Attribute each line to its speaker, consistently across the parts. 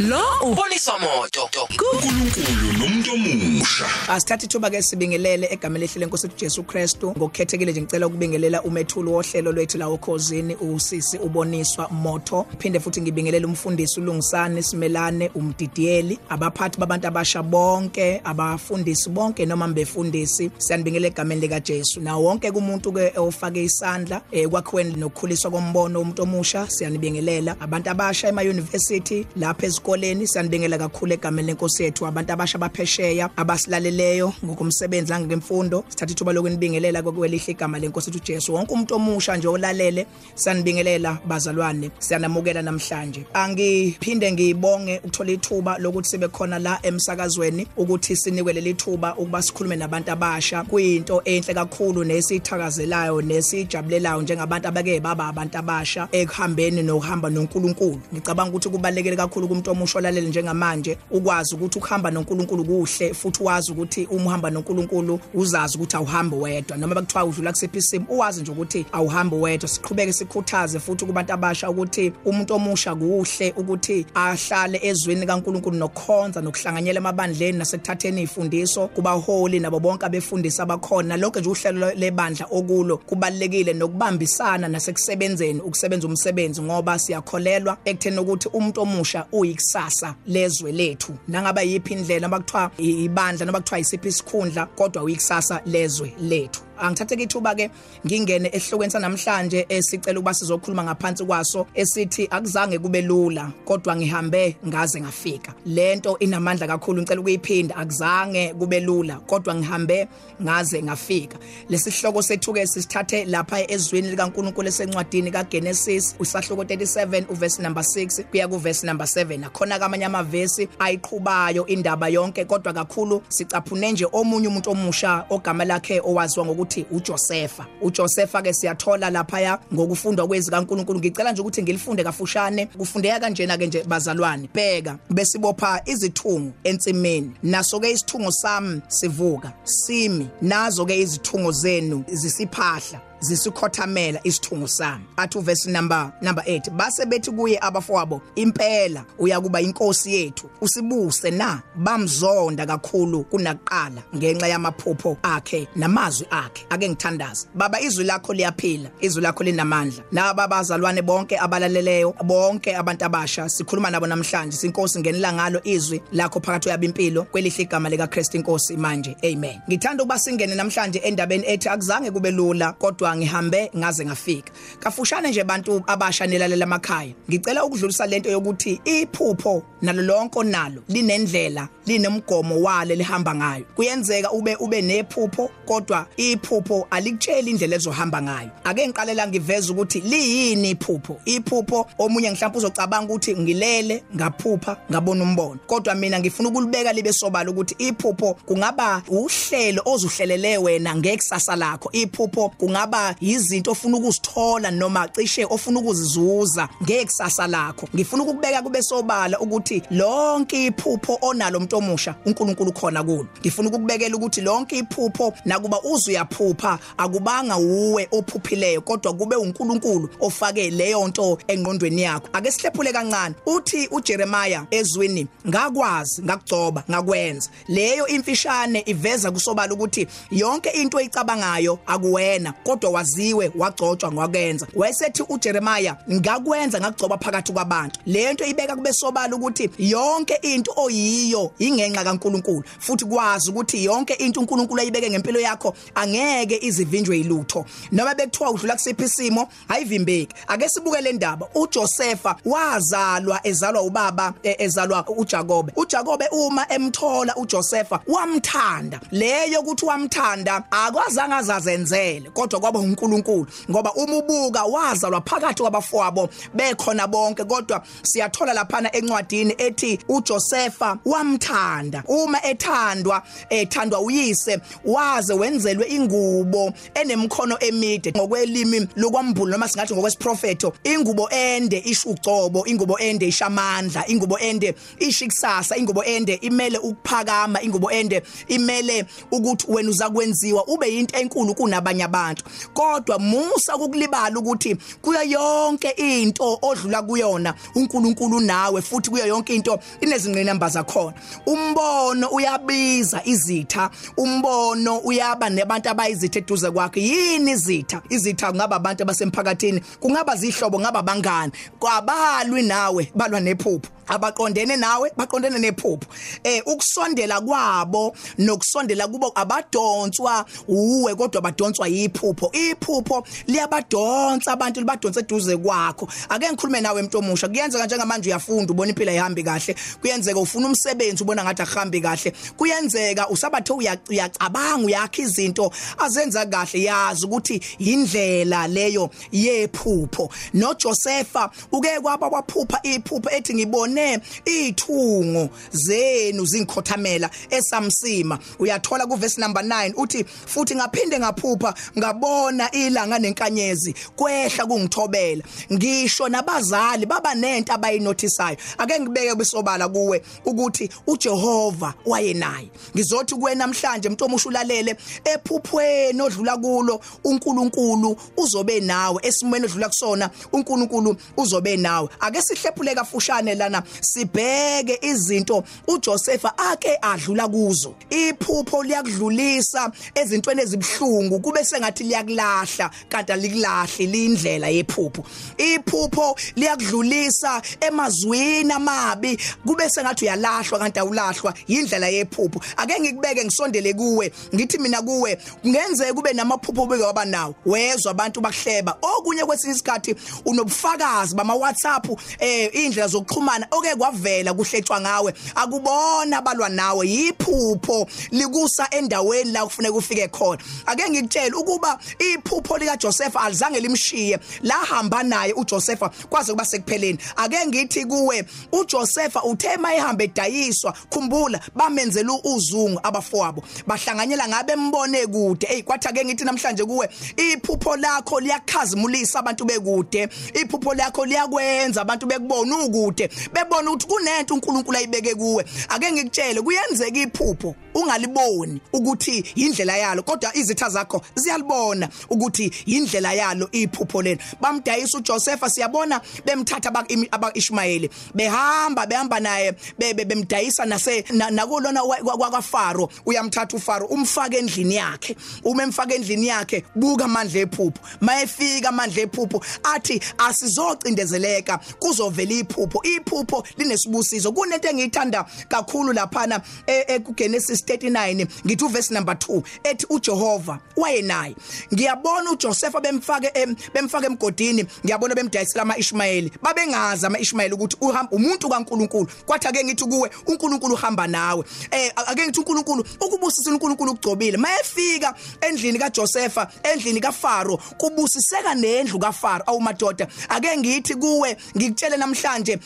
Speaker 1: lo
Speaker 2: Bonisa moto.
Speaker 3: uNkulunkulu nomuntu omusha.
Speaker 4: Asithatha ithuba ke sibingelele egameni lehle lenkosi uJesu Jesu Kristu. Ngokukhethekile nje ngicela ukubingelela umethulo wohlelo lwethu la ukhosini usisi uboniswa Motho. Phinde futhi ngibingelela umfundisi uLungisane Simelane umdidiyeli abaphathi babantu abasha bonke abafundisi bonke noma mbefundisi. Siyanibingelela egameni lika Jesu na wonke kumuntu ke ofake isandla eh, kwakhiweni nokukhuliswa kombono umuntu omusha. Siyanibingelela abantu abasha ema university lapha ezikoleni siyanibingelela kakhulu egameni lenkosi yethu. Abantu abasha baphesheya abasilaleleyo ngokumsebenzi langekemfundo sithatha ithuba lokunibingelela kokwelihle igama lenkosi ethu Jesu. Wonke umuntu omusha nje olalele siyanibingelela bazalwane. Siyanamukela namhlanje. Angiphinde ngibonge ukuthola ithuba lokuthi sibe khona la emsakazweni ukuthi sinikwe leli thuba ukuba sikhulume nabantu abasha. Kuyinto enhle kakhulu nesithakazelayo nesijabulelayo njengabantu abake baba abantu abasha ekuhambeni nokuhamba noNkulunkulu. Ngicabanga ukuthi kubalekile kakhulu kumuntu omusha olalele njengamanje ukwazi ukuthi ukuhamba noNkulunkulu kuhle futhi wazi ukuthi uma uhamba noNkulunkulu uzazi ukuthi awuhambi wedwa. Noma bekuthiwa udlula kusiphi isimo uwazi nje ukuthi awuhambi wedwa. Siqhubeke sikhuthaze futhi kubantu abasha ukuthi umuntu omusha kuhle ukuthi ahlale ezweni likaNkulunkulu nokukhonza nokuhlanganyela emabandleni nasekuthatheni izifundiso kubaholi nabo bonke abefundisi abakhona. Lokho nje uhlelo lebandla okulo kubalekile nokubambisana nasekusebenzeni ukusebenza umsebenzi ngoba siyakholelwa ekutheni ukuthi umuntu omusha uyikusasa lezwe lethu. Nangaba yiphi indlela? Abakuthiwa ibandla noma kuthiwa isiphi isikhundla? Kodwa uyikusasa lezwe lethu. Angithathe ithuba ke ngingene ehlokweni sanamhlanje esicela ukuba sizokhuluma ngaphansi kwaso esithi akuzange kube lula kodwa ngihambe ngaze ngafika. Lento inamandla kakhulu ngicela ukuyiphinda akuzange kube lula kodwa ngihambe ngaze ngafika. Lesihloko sethuke sisithathe lapha ezweni likaNkuluNkulu esencwadini kaGenesis usahloko 37 uverse number 6 kuya kuverse number 7 akhona kamanye amavesi ayiqhubayo indaba yonke kodwa kakhulu sicaphune nje omunye umuntu omusha ogama lakhe owaziwa ngokuthi uJosepha uJosepha ke siyathola lapha ya ngokufundwa kwezi kaNkuluNkulu. Ngicela nje ukuthi ngilifunde kafushane kufundeka kanjena ke nje bazalwane. Bheka besibopha izithungu entsimeni naso ke isithungo sami sivuka. Simi nazo ke izithungo zenu zisiphahla. Zisikhothamela isithungo sami. Athi uverse number number 8 base bethi kuye abafowabo impela uyakuba inkosi yethu usibuse na? Bamzonda kakhulu kunaqala ngenxa yamaphupho akhe namazwi akhe. Ake ngithandaza baba izwi lakho liyaphila izwi lakho linamandla. Naba bazalwane bonke abalaleleyo bonke abantu abasha sikhuluma nabo namhlanje. Sinkosi ngenela ngalo izwi lakho phakathi yabimpilo kwelihle igama lika Kristu inkosi manje. Amen. Ngithanda ukuba singene namhlanje endabeni ethi akuzange kube lula kodwa ngihambe ngaze ngafika. Kafushane nje abantu abasha nelalela emakhaya. Ngicela ukudlulisa lento yokuthi iphupho nalo lonke onalo linendlela linemgomo wale lihamba ngayo. Kuyenzeka ube ube nephupho kodwa iphupho alikutshela indlela ezohamba ngayo. Ake ngiqalela ngiveza ukuthi liyini iphupho? Iphupho omunye mhlawumbe uzocabanga ukuthi ngilele ngaphupha ngabona umbono. Kodwa mina ngifuna ukulibeka libe sobala ukuthi iphupho kungaba uhlelo ozuhlelele wena ngekusasa lakho. Iphupho kungaba izinto ofuna ukuzithola noma cishe ofuna ukuzizuza ngekusasa lakho. Ngifuna ukubeka kube sobala ukuthi lonke iphupho onalo umuntu omusha uNkulunkulu khona kulo. Ngifuna ukubekela ukuthi lonke iphupho nakuba uzuyaphupha akubanga uwe ophuphileyo kodwa kube uNkulunkulu ofake leyo nto engqondweni yakho. Ake sihlephule kancane. Uthi uJeremiah ezwini ngakwazi ngakugcoba ngakwenza. Leyo imfishane iveza kusobala ukuthi yonke into oyicabangayo akuwena kodwa waziwe wagcotshwa ngwakenza wayesethi uJeremiah ngakwenza ngakugcoba phakathi kwabantu. Lento ibeka kube sobala ukuthi yonke into oyiyo ingenxa kaNkuluNkulu futhi kwazi ukuthi yonke into uNkulunkulu ayibeke ngempilo yakho angeke izivinjwe yilutho. Noma bekuthiwa udlula kusiphi isimo ayivimbeki ake sibuke le ndaba uJosepha wazalwa ezalwa ubaba e- ezalwa uJakobe. uJakobe uma emthola uJosepha wamthanda. Leyo ukuthi wamthanda akwazange azazenzele kodwa kwaba uNkulunkulu ngoba uma ubuka wazalwa phakathi kwabafowabo bekhona bonke kodwa siyathola laphana encwadini ethi uJosepha wamthanda. Uma ethandwa ethandwa uyise waze wenzelwe ingubo enemkhono emide. Ngokwelimi lokwambulu noma singathi ngokwesiprofeto ingubo ende isho ugcobo ingubo ende ishamandla ingubo ende isho ikusasa ingubo ende imele ukuphakama ingubo ende imele ukuthi wena uzakwenziwa ube yinto enkulu kunabanye abantu. Kodwa musa ukulibala ukuthi kuyo yonke into odlula kuyona uNkulunkulu nawe futhi kuyo yonke into inezingqinamba zakhona. Umbono uyabiza izitha umbono uyaba nebantu abayizitha eduze kwakhe. Yini izitha? Izitha kungaba abantu abasemphakathini kungaba zihlobo ngaba bangani? Kwabalwi nawe balwa nephupho. Abaqondene nawe baqondene nephupho. Eh ukusondela kwabo nokusondela kubo abadonswa uwe kodwa badonswa yiphupho iphupho liyabadonsa abantu libadonsa eduze kwakho. Ake ngikhulume nawe umuntu omusha kuyenzeka njengamanje uyafunda ubona impilo ihambi kahle. Kuyenzeka ufuna umsebenzi ubona ngathi ahambi kahle. Kuyenzeka usabathe uyacabanga uyakha izinto azenza kahle. Yazi ukuthi indlela leyo yephupho. No Josepha uke kwaba kwaphupha iphupho ethi ngibone ithungo zenu zingikhothamela esamsima. Uyathola ku verse number 9 uthi futhi ngaphinde ngaphupha ngabona ilanga nenkanyezi kwehla kungithobela. Ngisho nabazali baba nento abayinothisayo. Ake ngibeke besobala kuwe ukuthi uJehova wayenaye. Ngizothi kuwe namhlanje umuntu omusha ulalele ephuphweni odlula kulo uNkulunkulu uzobe nawe. Esimweni odlula kusona uNkulunkulu uzobe nawe. Ake sihlephule kafushane lana sibheke izinto uJosepha ake adlula kuzo. Iphupho liyakudlulisa ezintweni ezibhlungu kube sengathi liyakulahla kanti alikulahli lindlela yephupho. Iphupho liyakudlulisa emazwini amabi kube sengathi uyalahlwa kanti awulahlwa indlela yephupho. Ake ngikubeke ngisondele kuwe ngithi mina kuwe kungenzeka kube namaphupho obeke waba nawo. Wezwa abantu bakuhleba. Okunye kwesinye isikhathi unobufakazi bama WhatsApp eh indlela zokuxhumana. Oke kwavela kuhletshwa ngawe. Akubona abalwa nawe yiphupho likusa endaweni la kufuneka ufike khona. Ake ngikutshela ukuba iphupho lika Joseph alizange limshiye lahamba naye uJosepha kwaze kuba sekupheleni. Ake ngithi kuwe uJosepha uthe mayihambe edayiswa khumbula bamenzela uzungu abafowabo. Bahlanganyela ngabe embone kude. Hey kwathi ake ngithi namhlanje kuwe iphupho lakho liyakhazimulisa abantu bekude. Iphupho lakho liyakwenza abantu bekubona ukude. Bebona ukuthi kunento uNkulunkulu ayibeke kuwe. Ake ngikutshele kuyenzeka iphupho ungaliboni ukuthi indlela yalo kodwa izitha zakho ziyalibona ukuthi indlela yalo iphupho lena bamdayisa uJosepha siyabona bemthatha abaIshmayeli behamba behamba naye bemdayisa nase nakulona kwaFaro. Uyamthatha uFaro umfaka endlini yakhe. Uma emfaka endlini yakhe buka amandla ephupho. Mayefika amandla ephupho athi asizocindezeleka kuzovela iphupho iphupho linesibusiso. Kunento engiyithanda kakhulu laphana eGenesis 39 ngithi uverse number 2 ethi uJehova wayenaye. Ngiyabona uJosepha bemfake bemfake emgodini ngiyabona bemdayisela amaIshmayeli. Babengazi amaIshmayeli ukuthi uhamba umuntu kaNkuluNkulu. Kwathi ake ngithi kuwe uNkulunkulu uhamba nawe. Eh ake ngithi uNkulunkulu ukubusisa uNkulunkulu ugcobile mayefika endlini kaJosepha endlini kaFaro kubusiseka nendlu kaFaro awumadoda ake ngithi kuwe ngikutshele namhlanje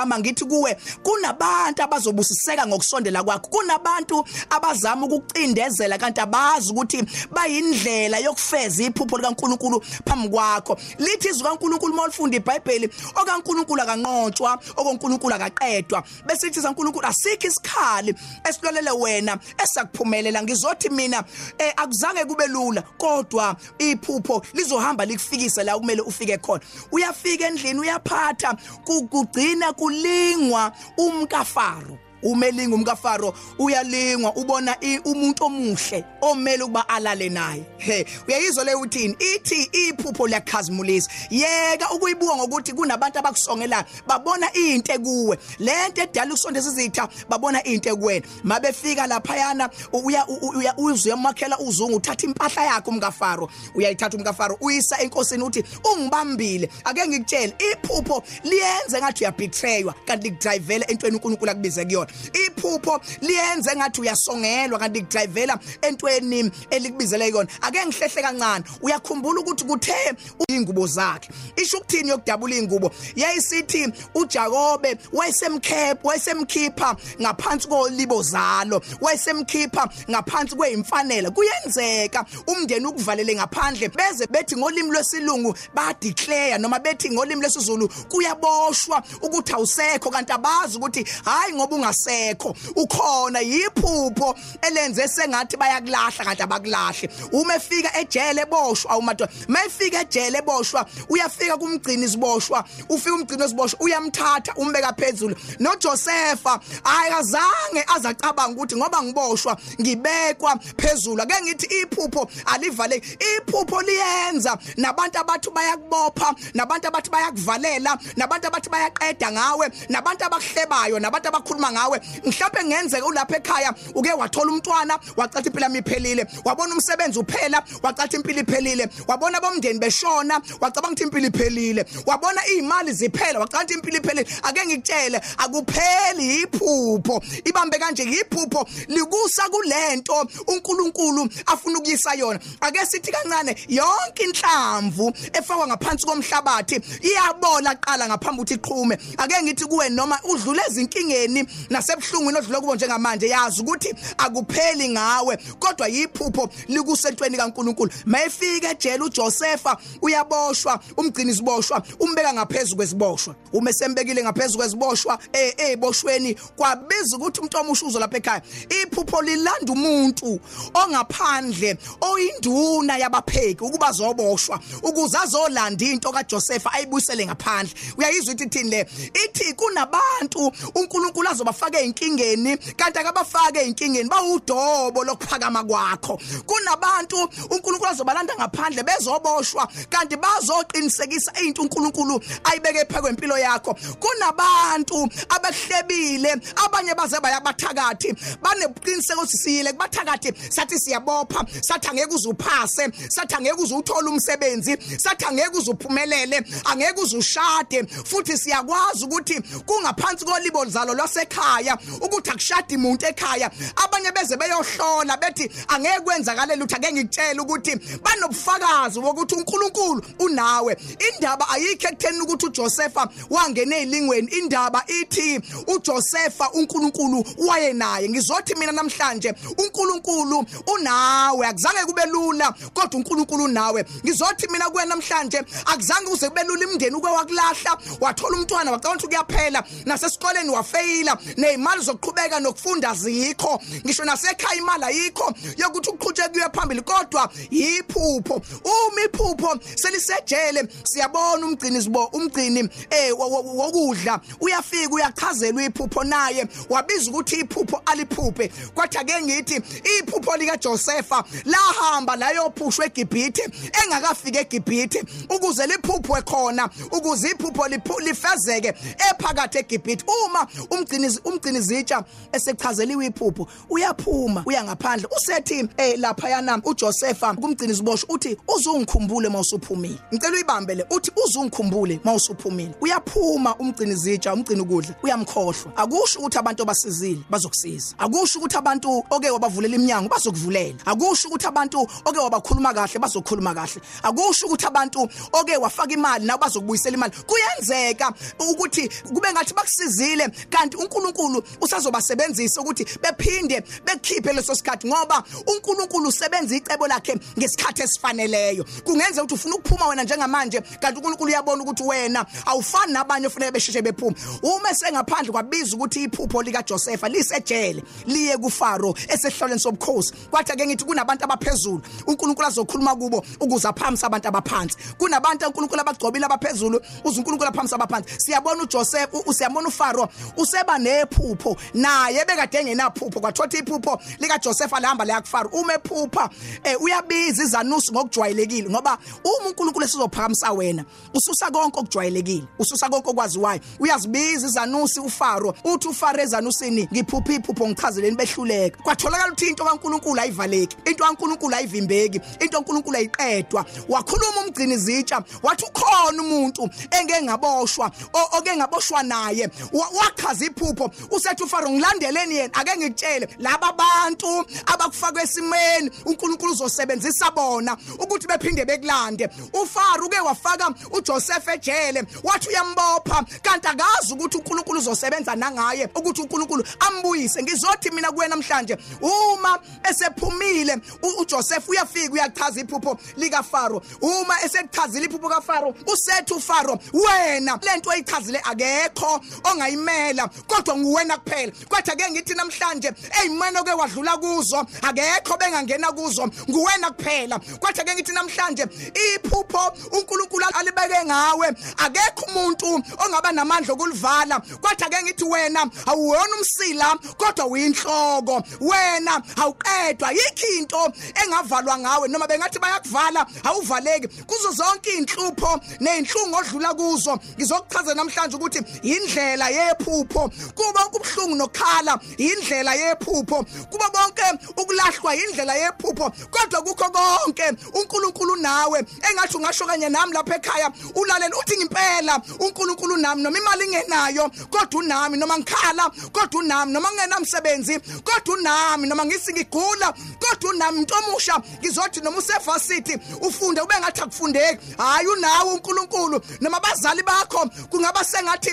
Speaker 4: ntambama ngithi kuwe kunabantu abazobusiseka ngokusondela kwakho. Kunabantu abazama ukucindezela kanti abazi ukuthi bayindlela yokufeza iphupho likaNkuluNkulu phambi kwakho. Lithi izwi kaNkuluNkulu mawulifunda iBhayibheli okaNkuluNkulu akanqotshwa okaNkuluNkulu akaqedwa. Bese lithi saNkuluNkulu asikho isikhali esilolele wena esakuphumelela. Ngizothi mina eh, akuzange kube lula kodwa iphupho lizohamba likufikise la kumele ufike khona. Uyafika endlini uyaphatha kugcina kulingwa umkafaro. Umelinga umkafaro uyalingwa ubona umuntu omuhle omele ukuba alale naye. He uyayizwa le uthini? Ithi iphupho liyakhazimulisa. Yeka ukuyibuka ngokuthi kunabantu abakusongela babona into kuwe lento edala ukusondeza izitha babona into kuwena mabefika lapha yana uya uzwe umakhela uzungu uthatha impahla yakhe umkafaro. Uyayithatha umkafaro uyisa enkosini uthi ungibambile ake ngikutshele. Iphupho liyenze ngathi uyabetraywa kanti likudrivela entweni uNkulunkulu akubize kuyona. Iphupho liyenze ngathi uyasongelwa kanti likudrivela entweni elikubizele yona ake ngihlehle kancane. Uyakhumbula ukuthi kuthe ingubo zakhe isho ukuthini yokudabula ingubo yayisithi uJakobe wayesemkhepha wayesemkhipha ngaphansi kolibo zalo wayesemkhipha ngaphansi kweimfanele kuyenzeka umndeni ukuvalele ngaphandle beze bethi ngolimi lwesilungu ba declare noma bethi ngolimi lesizulu kuyaboshwa ukuthi awusekho kanti abazi ukuthi hayi ngoba ungas awusekho ukhona yiphupho elenze sengathi bayakulahla kanti abakulahle uma efika ejele eboshwa umadoda mayefika ejele eboshwa uyafika kumgcini isiboshwa ufika umgcini wesiboshwa uyamthatha umbeka phezulu noJosepha ayikazange azacabanga ukuthi ngoba ngiboshwa ngibekwa phezulu. Ake ngithi iphupho alivale iphupho liyenza nabantu abathu bayakubopha nabantu abathi bayakuvalela nabantu abathi bayaqeda ngawe nabantu abakuhlebayo nabantu abakhuluma ngawe mhlawumbe ngenzeka ulapha ekhaya uke wathola umntwana wacathi impilo yami iphelile wabona umsebenzi uphela wacathi impilo iphelile wabona bomndeni beshona wacabanga ukuthi impilo iphelile wabona izimali ziphela wacathi impilo iphelile. Ake ngikutshele akupheli iphupho ibambe kanje iphupho likusa kulento uNkulunkulu afuna ukuyisa yona. Ake sithi kancane yonke inhlamvu efakwa ngaphansi komhlabathi iyabola qala ngaphambi ukuthi iqhume. Ake ngithi kuwe noma udlule ezinkingeni nasebuhlungwini odlule kubo njengamanje yazi ukuthi akupheli ngawe kodwa yiphupho likusentweni kaNkuluNkulu. Mayefika ejele uJosepha uyaboshwa umgcini isiboshwa umbeka ngaphezulu kwesiboshwa uma sembekile ngaphezulu kwesiboshwa eh eziboshweni kwabiza ukuthi umuntu omusha lapha ekhaya. Iphupho lilanda umuntu ongaphandle oyinduna yabapheki ukuba zoboshwa ukuze azolanda into kaJosepha ayibusele ngaphandle. Uyayizwa ukuthi thini le? Ithi kunabantu uNkulunkulu azobafaka einkingeni kanti akabafake einkingeni bawudobo lokuphakama kwakho. Kunabantu uNkulunkulu azobalanda ngaphandle bezoboshwa kanti bazoqinisekisa into uNkulunkulu ayibeke phekwe impilo yakho. Kunabantu abahlebile abanye baze bayabathakathi baneqiniseko sisiyile kubathakathi sathi siyabopha sathi angeke uzuphase sathi angeke uzuthola umsebenzi sathi angeke uzuphumelele angeke uzushade futhi siyakwazi ukuthi kungaphansi kolibo zalo lwasekhaya ukuthi akushadi umuntu ekhaya. Abanye beze beyohlola bethi angeke kwenzakale lutho ake ngikutshela ukuthi banobufakazi wokuthi uNkulunkulu unawe. Indaba ayikho ekutheni ukuthi uJosepha wangena ezilingweni indaba ithi uJosepha uNkulunkulu wayenaye. Ngizothi mina namhlanje uNkulunkulu unawe akuzange kube lula kodwa uNkulunkulu unawe. Ngizothi mina kuwe namhlanje akuzange uze kube lula imndeni uke wakulahla wathola umntwana wacabanga ukuthi kuyaphela nasesikoleni wafeyila nezimali zokuqhubeka nokufunda zikho. Ngisho nasekhaya imali ayikho yokuthi uqhutsheke kuye phambili kodwa yiphupho. Uma iphupho selisejele siyabona umgcini sibo umgcini eh wokudla uyafika uyachazelwa iphupho naye wabiza ukuthi iphupho aliphuphe. Kwathi ake ngithi iphupho lika Josepha lahamba layophushwa eGibhithe engakafika eGibhithe ukuze liphuphwe khona ukuze iphupho lifezeke ephakathi eGibhithe. Uma umgcini umgcini zitsha esechazeliwe iphupho uyaphuma uya ngaphandle usethi eh lapha yana uJosepha kumgcini siboshwe uthi uzungikhumbule mawusuphumile. Ngicela uyibambe le uthi uzungikhumbule mawusuphumile. Uyaphuma umgcini zitsha umgcini ukudla uyamkhohlwa. Akusho ukuthi abantu basizile bazokusiza. Akusho ukuthi abantu oke wabavulela iminyango bazokuvulela. Akusho ukuthi abantu oke wabakhuluma kahle bazokhuluma kahle. Akusho ukuthi abantu oke wafaka imali nawe bazokubuyisela imali. Kuyenzeka ukuthi kube ngathi bakusizile kanti uNkulunkulu usazobasebenzisa ukuthi bephinde bekhiphe leso sikhathi ngoba uNkulunkulu usebenza icebo lakhe ngesikhathi esifaneleyo. Kungenza ukuthi ufuna ukuphuma wena njengamanje kanti uNkulunkulu uyabona ukuthi wena awufani nabanye ofanele besheshe bephuma uma sengaphandle kwabiza ukuthi iphupho lika Josepha lisejele liye kuFaro esehloleni sobukhosi. Kwathi ake ngithi kunabantu abaphezulu uNkulunkulu azokhuluma kubo ukuze aphamisa abantu abaphansi. Kunabantu uNkulunkulu abagcobile abaphezulu uze uNkulunkulu aphamisa abaphansi. Siyabona uJoseph usiyabona uFaro useba nephupho naye bekade engenaphupho kwathothi iphupho lika Joseph lihamba la kuFaro. Uma ephupha eh uyabiza izanusi ngokujwayelekile ngoba uma uNkulunkulu esizophakamisa wena ususa konke okujwayelekile ususa konke okwaziwayo. Uyazibiza izanusi uFaro uthi uFaro ezanusini ngiphupha iphupho ngichazeleni behluleka. Kwatholakala ukuthi into kaNkulunkulu ayivaleki into kaNkulunkulu ayivimbeki into kaNkulunkulu ayiqedwa. Wakhuluma umgcini zitsha wathi ukhona umuntu engeke ngaboshwa oke ngaboshwa naye wachaza iphupho usethi uFaro ngilandeleni yena. Ake ngikutshele laba bantu abakufaka esimeni uNkulunkulu uzosebenzisa bona ukuthi bephinde bekulande. uFaro uke wafaka uJoseph ejele wathi uyambopha kanti akazi ukuthi uNkulunkulu uzosebenza nangaye ukuthi uNkulunkulu ambuyise. Ngizothi mina kuwe namhlanje uma esephumile uJoseph uyafika uyachaza iphupho lika Faro uma esechazile iphupho kaFaro usethi uFaro wena lento oyichazile akekho ongayimela kodwa uwena kuphela. Kwathi ake ngithi namhlanje eyimene oke wadlula kuzo? Akekho bengangena kuzo. Nguwena kuphela. Kwathi ake ngithi namhlanje iphupho uNkulunkulu alibeke ngawe. Akekho umuntu ongaba namandla okulivala. Kwathi ake ngithi wena awuwona umsila kodwa uyinhloko. Wena awuqedwa. Yikho into engavalwa ngawe. Noma bengathi bayakuvala awuvaleki. Kuzo zonke inhlupho nezinhlungu odlula kuzo ngizokuchaza namhlanje ukuthi indlela yephupho. Kuba kubhlungu nokhala indlela yephupho. Kuba bonke ukulahlwa indlela yephupho kodwa kukho konke uNkulunkulu nawe engathi ungasho kanye nami lapha ekhaya ulalela uthi ngempela uNkulunkulu nami noma imali ngenayo kodwa unami noma ngikhala kodwa unami noma ngingenamsebenzi kodwa unami noma ngisingigula kodwa unami umuntu omusha ngizothi noma usevasithi ufunde ube ngathi akufundeki. Hayi unawe uNkulunkulu noma abazali bakho kungaba sengathi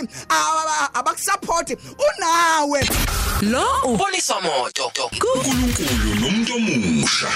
Speaker 4: abakusupport unawe
Speaker 1: lo? Uboniswa moto.
Speaker 3: uNkulunkulu nomuntu omusha.